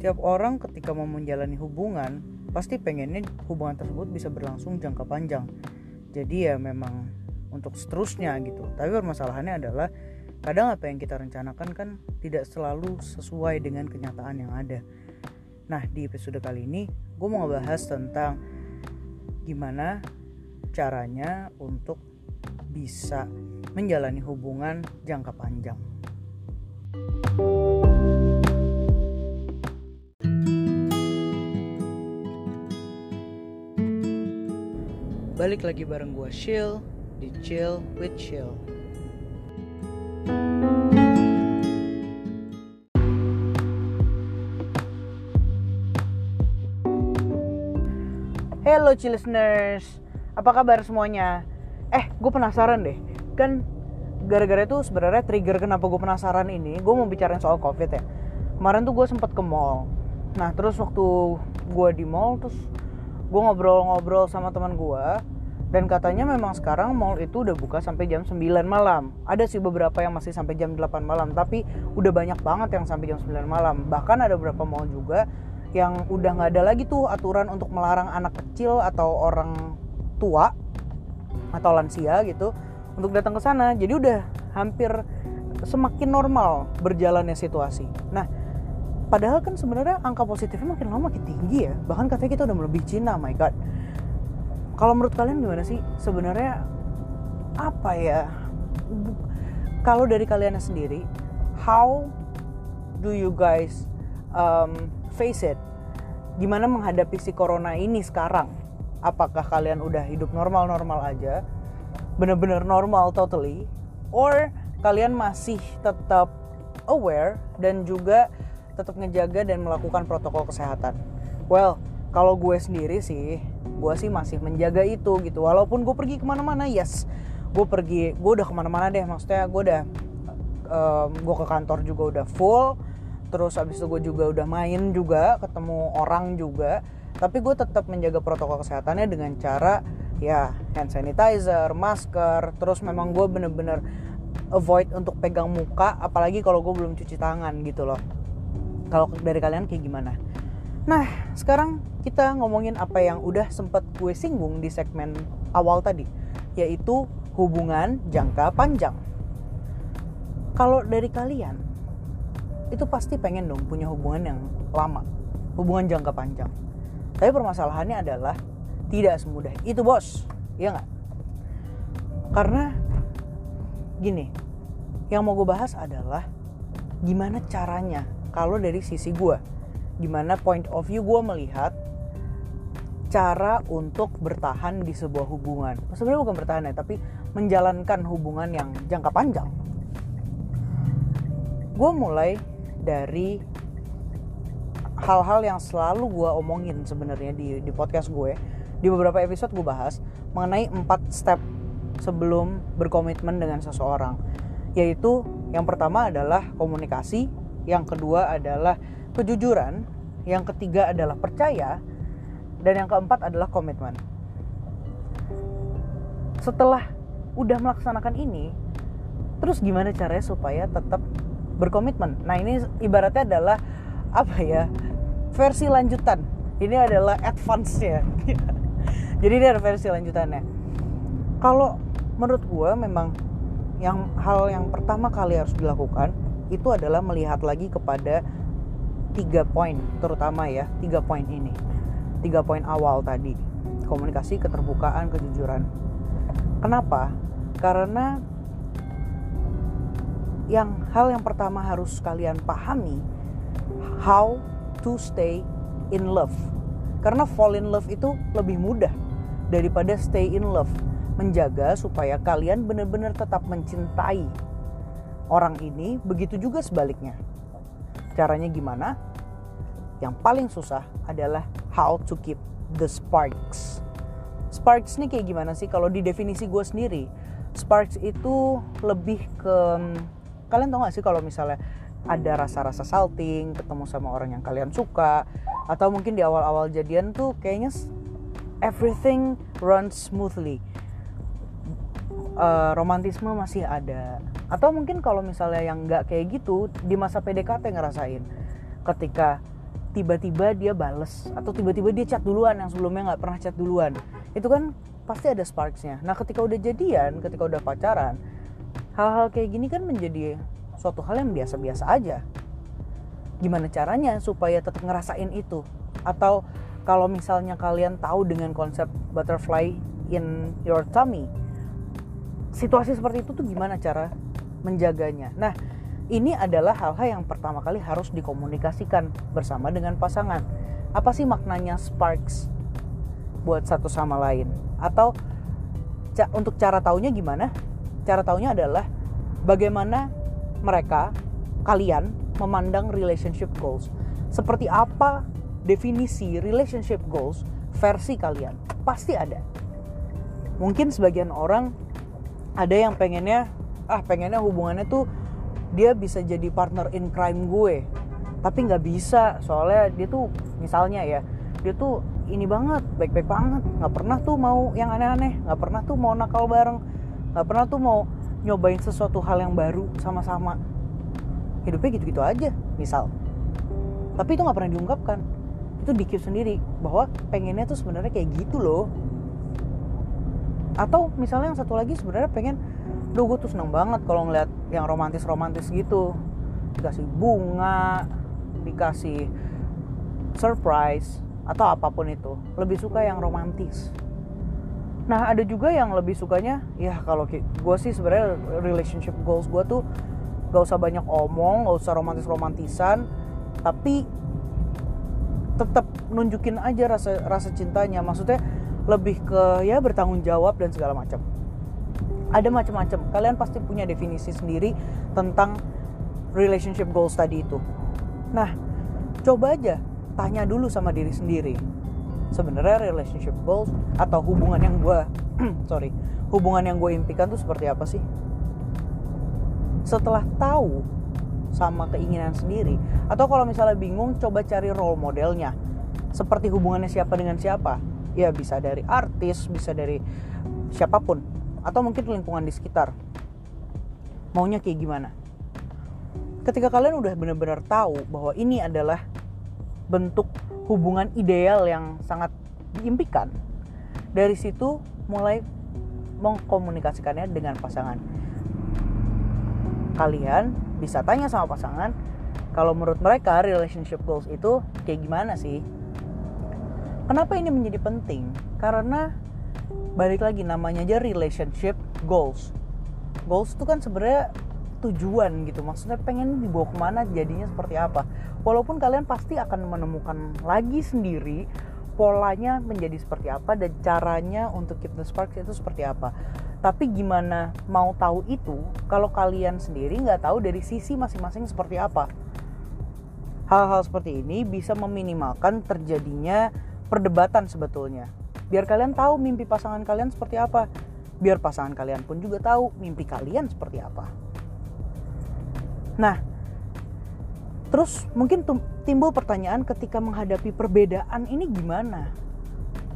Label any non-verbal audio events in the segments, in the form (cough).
setiap orang ketika mau menjalani hubungan pasti pengennya hubungan tersebut bisa berlangsung jangka panjang. Jadi ya memang untuk seterusnya gitu. Tapi permasalahannya adalah kadang apa yang kita rencanakan kan tidak selalu sesuai dengan kenyataan yang ada. Nah di episode kali ini gue mau ngebahas tentang gimana caranya untuk bisa menjalani hubungan jangka panjang. Balik lagi bareng gue Chill di Chill with Chill. Hello Chill listeners, apa kabar semuanya? Eh, gue penasaran deh, kan gara-gara itu sebenarnya trigger kenapa gue penasaran ini, gue mau bicarain soal covid ya. Kemarin tuh gue sempet ke mall, nah terus waktu gue di mall terus gue ngobrol-ngobrol sama teman gue dan katanya memang sekarang mall itu udah buka sampai jam 9 malam. Ada sih beberapa yang masih sampai jam 8 malam tapi udah banyak banget yang sampai jam 9 malam. Bahkan ada beberapa mall juga yang udah nggak ada lagi tuh aturan untuk melarang anak kecil atau orang tua atau lansia gitu untuk datang ke sana. Jadi udah hampir semakin normal berjalannya situasi. Nah padahal kan sebenarnya angka positifnya makin lama makin tinggi ya. Bahkan katanya kita udah melebihi Cina my god. Kalau menurut kalian gimana sih? Sebenarnya apa ya? Kalau dari kalian sendiri how do you guys um, face it? Gimana menghadapi si corona ini sekarang? Apakah kalian udah hidup normal-normal aja? Bener-bener normal totally? Or kalian masih tetap aware dan juga tetap ngejaga dan melakukan protokol kesehatan. Well kalau gue sendiri sih gue sih masih menjaga itu gitu. Walaupun gue pergi ke mana-mana yes. Gue pergi gue udah ke mana-mana deh. Maksudnya gue udah um, gue ke kantor juga udah full. Terus abis itu gue juga udah main juga ketemu orang juga. Tapi gue tetap menjaga protokol kesehatannya dengan cara ya hand sanitizer masker. Terus memang gue bener-bener avoid untuk pegang muka. Apalagi kalau gue belum cuci tangan gitu loh kalau dari kalian kayak gimana? Nah sekarang kita ngomongin apa yang udah sempet gue singgung di segmen awal tadi yaitu hubungan jangka panjang. Kalau dari kalian itu pasti pengen dong punya hubungan yang lama hubungan jangka panjang. Tapi permasalahannya adalah tidak semudah itu bos. Ya nggak? Karena gini yang mau gue bahas adalah gimana caranya kalau dari sisi gue gimana point of view gue melihat cara untuk bertahan di sebuah hubungan. Sebenarnya bukan bertahan ya tapi menjalankan hubungan yang jangka panjang. Gue mulai dari hal-hal yang selalu gue omongin sebenarnya di di podcast gue di beberapa episode gue bahas mengenai empat step sebelum berkomitmen dengan seseorang. Yaitu yang pertama adalah komunikasi yang kedua adalah kejujuran yang ketiga adalah percaya dan yang keempat adalah komitmen setelah udah melaksanakan ini terus gimana caranya supaya tetap berkomitmen. Nah ini ibaratnya adalah apa ya versi lanjutan. Ini adalah advance ya. (laughs) Jadi ini ada versi lanjutannya. Kalau menurut gue memang yang hal yang pertama kali harus dilakukan itu adalah melihat lagi kepada tiga poin terutama ya tiga poin ini tiga poin awal tadi komunikasi keterbukaan kejujuran kenapa karena yang hal yang pertama harus kalian pahami how to stay in love. Karena fall in love itu lebih mudah daripada stay in love. Menjaga supaya kalian benar-benar tetap mencintai orang ini, begitu juga sebaliknya. Caranya gimana? Yang paling susah adalah how to keep the sparks. Sparks ini kayak gimana sih? Kalau di definisi gue sendiri, sparks itu lebih ke kalian tau gak sih kalau misalnya ada rasa-rasa salting ketemu sama orang yang kalian suka atau mungkin di awal-awal jadian tuh kayaknya everything runs smoothly uh, romantisme masih ada atau mungkin kalau misalnya yang nggak kayak gitu di masa PDKT ngerasain. Ketika tiba-tiba dia bales atau tiba-tiba dia chat duluan yang sebelumnya nggak pernah chat duluan. Itu kan pasti ada sparksnya. Nah ketika udah jadian ketika udah pacaran hal-hal kayak gini kan menjadi suatu hal yang biasa-biasa aja. Gimana caranya supaya tetap ngerasain itu? Atau kalau misalnya kalian tahu dengan konsep butterfly in your tummy situasi seperti itu tuh gimana cara menjaganya nah ini adalah hal-hal yang pertama kali harus dikomunikasikan bersama dengan pasangan. Apa sih maknanya sparks buat satu sama lain? Atau untuk cara taunya gimana? Cara taunya adalah bagaimana mereka kalian memandang relationship goals. Seperti apa definisi relationship goals versi kalian? Pasti ada. Mungkin sebagian orang ada yang pengennya ah pengennya hubungannya tuh dia bisa jadi partner in crime gue. Tapi nggak bisa soalnya dia tuh misalnya ya dia tuh ini banget baik-baik banget. Nggak pernah tuh mau yang aneh-aneh nggak pernah tuh mau nakal bareng nggak pernah tuh mau nyobain sesuatu hal yang baru sama-sama. Hidupnya gitu-gitu aja misal. Tapi itu nggak pernah diungkapkan. Itu dikit sendiri bahwa pengennya tuh sebenarnya kayak gitu loh. Atau misalnya yang satu lagi sebenarnya pengen Duh gue tuh seneng banget kalau ngeliat yang romantis-romantis gitu. Dikasih bunga Dikasih surprise Atau apa pun itu. Lebih suka yang romantis. Nah ada juga yang lebih sukanya Ya kalau gue sih sebenarnya relationship goals gue tuh Gak usah banyak omong Gak usah romantis-romantisan Tapi tetap nunjukin aja rasa rasa cintanya. Maksudnya lebih ke ya bertanggung jawab dan segala macam ada macam-macam. Kalian pasti punya definisi sendiri tentang relationship goals tadi itu. Nah coba aja tanya dulu sama diri sendiri. Sebenarnya relationship goals atau hubungan yang gue (clears throat) sorry hubungan yang gue impikan tuh seperti apa sih? Setelah tahu sama keinginan sendiri atau kalau misalnya bingung coba cari role modelnya. Seperti hubungannya siapa dengan siapa? Ya bisa dari artis bisa dari siapa pun atau mungkin lingkungan di sekitar. Maunya kayak gimana? Ketika kalian udah benar-benar tahu bahwa ini adalah bentuk hubungan ideal yang sangat diimpikan dari situ mulai mengkomunikasikannya dengan pasangan. Kalian bisa tanya sama pasangan kalau menurut mereka relationship goals itu kayak gimana sih? Kenapa ini menjadi penting? Karena balik lagi namanya aja relationship goals. Goals itu kan sebenarnya tujuan gitu. Maksudnya pengen dibawa ke mana jadinya seperti apa. Walaupun kalian pasti akan menemukan lagi sendiri polanya menjadi seperti apa dan caranya untuk keep the sparks itu seperti apa. Tapi gimana mau tahu itu kalau kalian sendiri nggak tahu dari sisi masing-masing seperti apa. Hal-hal seperti ini bisa meminimalkan terjadinya perdebatan sebetulnya biar kalian tahu mimpi pasangan kalian seperti apa. Biar pasangan kalian pun juga tahu mimpi kalian seperti apa. Nah terus mungkin timbul pertanyaan ketika menghadapi perbedaan ini gimana?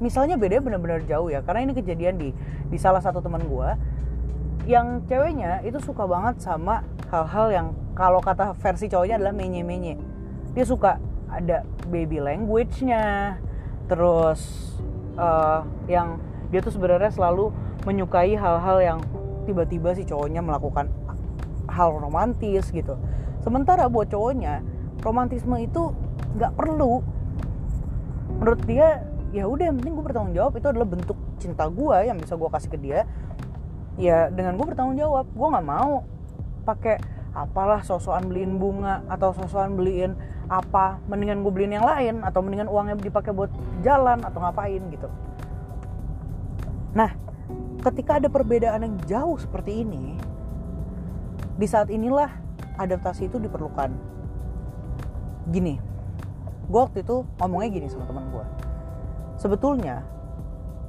Misalnya beda benar-benar jauh ya karena ini kejadian di di salah satu teman gue yang ceweknya itu suka banget sama hal-hal yang kalau kata versi cowoknya adalah menye-menye. Dia suka ada baby language-nya terus uh, yang dia tuh sebenarnya selalu menyukai hal-hal yang tiba-tiba si cowoknya melakukan hal romantis gitu. Sementara buat cowoknya romantisme itu nggak perlu. Menurut dia ya udah yang penting gue bertanggung jawab. Itu adalah bentuk cinta gue yang bisa gue kasih ke dia. Ya dengan gue bertanggung jawab. Gue nggak mau pakai apalah sosokan beliin bunga atau sosokan beliin apa mendingan gue beliin yang lain atau mendingan uangnya dipakai buat jalan atau ngapain gitu. Nah ketika ada perbedaan yang jauh seperti ini di saat inilah adaptasi itu diperlukan. Gini gue waktu itu ngomongnya gini sama teman gue sebetulnya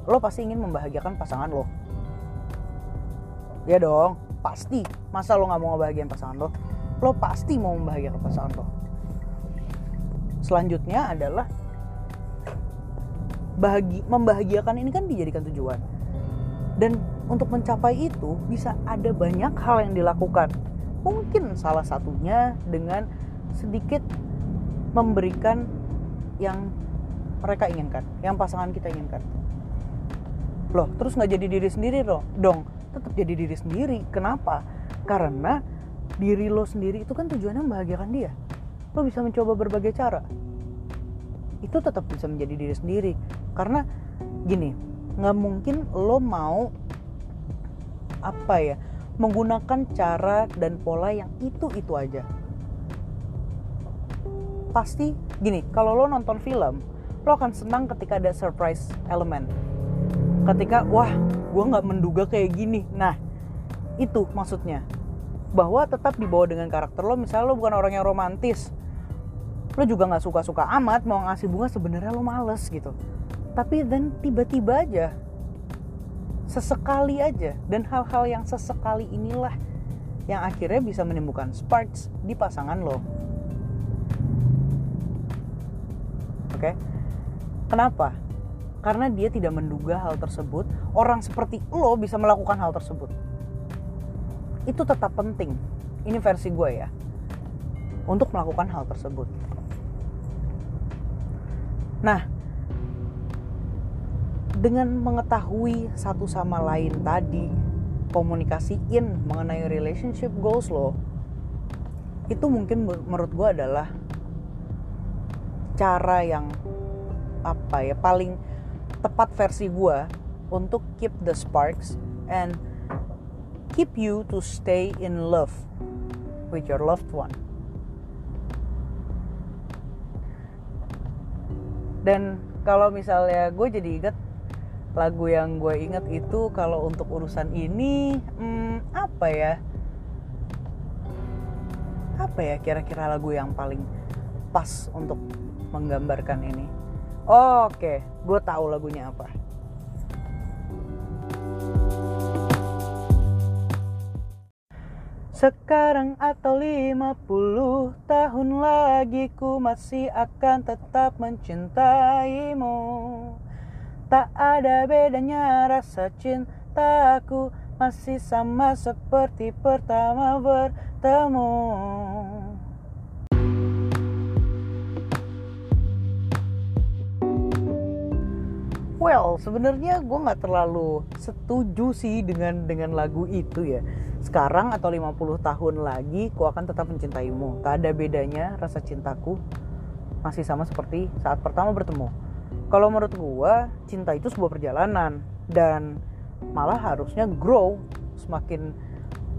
lo pasti ingin membahagiakan pasangan lo. Ya dong pasti masa lo nggak mau ngebahagiain pasangan lo? Lo pasti mau membahagiakan pasangan lo. Selanjutnya adalah bahagi membahagiakan ini kan dijadikan tujuan. Dan untuk mencapai itu bisa ada banyak hal yang dilakukan. Mungkin salah satunya dengan sedikit memberikan yang mereka inginkan yang pasangan kita inginkan. Loh terus nggak jadi diri sendiri loh dong tetap jadi diri sendiri. Kenapa? Karena diri lo sendiri itu kan tujuannya membahagiakan dia. Lo bisa mencoba berbagai cara. Itu tetap bisa menjadi diri sendiri. Karena gini nggak mungkin lo mau apa ya menggunakan cara dan pola yang itu itu aja. Pasti gini kalau lo nonton film lo akan senang ketika ada surprise element. Ketika wah gue nggak menduga kayak gini. Nah itu maksudnya. Bahwa tetap dibawa dengan karakter lo misalnya lo bukan orang yang romantis lo juga nggak suka-suka amat mau ngasih bunga sebenarnya lo males gitu. Tapi dan tiba-tiba aja sesekali aja dan hal-hal yang sesekali inilah yang akhirnya bisa menimbulkan sparks di pasangan lo. Oke? Okay? kenapa karena dia tidak menduga hal tersebut orang seperti lo bisa melakukan hal tersebut. Itu tetap penting. Ini versi gue ya. Untuk melakukan hal tersebut. Nah dengan mengetahui satu sama lain tadi komunikasiin mengenai relationship goals lo itu mungkin menurut gue adalah cara yang apa ya paling tepat versi gue untuk keep the sparks and keep you to stay in love with your loved one. Dan kalau misalnya gue jadi inget lagu yang gue inget itu kalau untuk urusan ini hmm, apa ya? Apa ya kira-kira lagu yang paling pas untuk menggambarkan ini? Oke, gue tahu lagunya apa. Sekarang atau 50 tahun lagi ku masih akan tetap mencintaimu Tak ada bedanya rasa cintaku Masih sama seperti pertama bertemu Well, sebenarnya gue nggak terlalu setuju sih dengan dengan lagu itu ya. Sekarang atau 50 tahun lagi ku akan tetap mencintaimu. Tak ada bedanya rasa cintaku masih sama seperti saat pertama bertemu. Kalau menurut gua cinta itu sebuah perjalanan dan malah harusnya grow. Semakin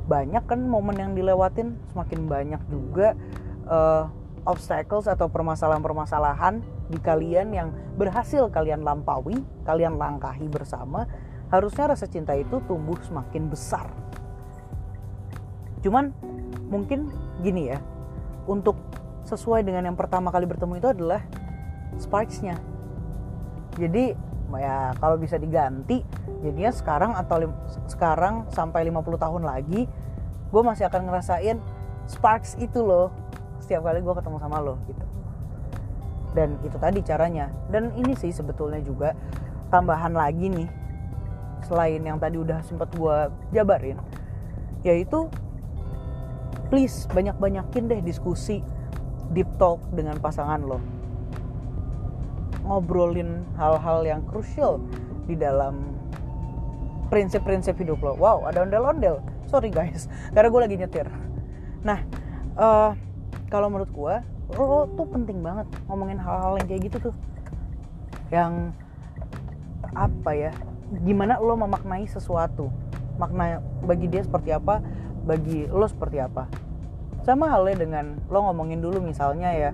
banyak kan momen yang dilewatin semakin banyak juga uh, obstacles atau permasalahan-permasalahan di kalian yang berhasil kalian lampaui, kalian langkahi bersama, harusnya rasa cinta itu tumbuh semakin besar. Cuman mungkin gini ya untuk sesuai dengan yang pertama kali bertemu itu adalah sparksnya. Jadi ya kalau bisa diganti jadinya sekarang atau sekarang sampai 50 tahun lagi gue masih akan ngerasain sparks itu loh setiap kali gue ketemu sama lo gitu dan itu tadi caranya. Dan ini sih sebetulnya juga tambahan lagi nih selain yang tadi udah sempet gue jabarin yaitu please banyak-banyakin deh diskusi deep talk dengan pasangan lo. Ngobrolin hal-hal yang krusial di dalam prinsip-prinsip hidup lo. Wow ada ondel-ondel. Sorry guys. (laughs) Karena gue lagi nyetir. Nah uh, kalau menurut gue lo tuh penting banget ngomongin hal-hal yang kayak gitu tuh. Yang apa ya gimana lo memaknai sesuatu. Makna bagi dia seperti apa bagi lo seperti apa. Sama halnya dengan lo ngomongin dulu misalnya ya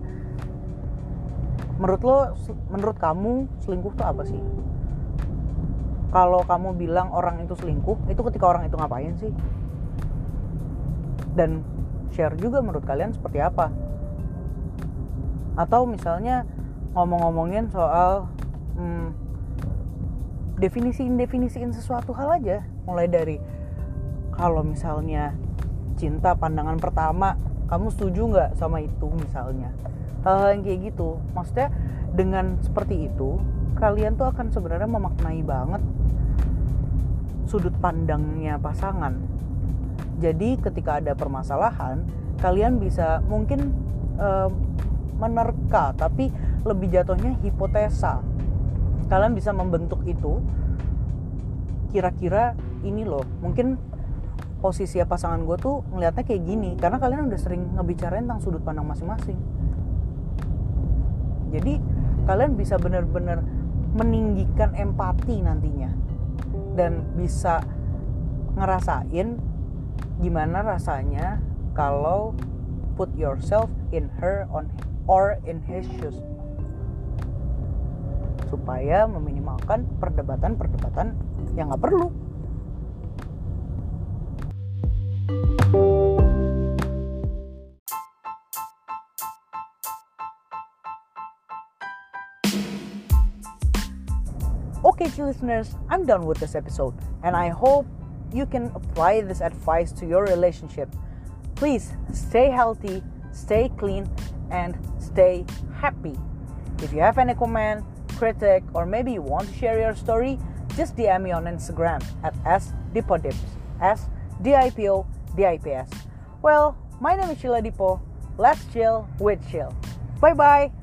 menurut lo menurut kamu selingkuh tuh apa sih? Kalau kamu bilang orang itu selingkuh itu ketika orang itu ngapain sih? Dan share juga menurut kalian seperti apa atau misalnya ngomong-ngomongin soal hmm, definisiin definisiin sesuatu hal aja. Mulai dari kalau misalnya cinta pandangan pertama kamu setuju nggak sama itu misalnya? Hal-hal yang kayak gitu. Maksudnya dengan seperti itu kalian tuh akan sebenarnya memaknai banget sudut pandangnya pasangan. Jadi ketika ada permasalahan kalian bisa mungkin uh, menerka tapi lebih jatuhnya hipotesa. Kalian bisa membentuk itu. Kira-kira ini loh mungkin posisi pasangan gue tuh ngelihatnya kayak gini karena kalian udah sering ngebicarain tentang sudut pandang masing-masing. Jadi kalian bisa bener-bener meninggikan empati nantinya. Dan bisa ngerasain gimana rasanya kalau put yourself in her on or in his shoes supaya meminimalkan perdebatan-perdebatan yang nggak perlu. Okay, listeners, I'm done with this episode, and I hope you can apply this advice to your relationship. Please stay healthy, stay clean, and stay happy. If you have any comment, critic, or maybe you want to share your story, just DM me on Instagram at sdipodips. S D I P O D I P S. Well, my name is Sheila Dipo. Let's chill with chill. Bye bye.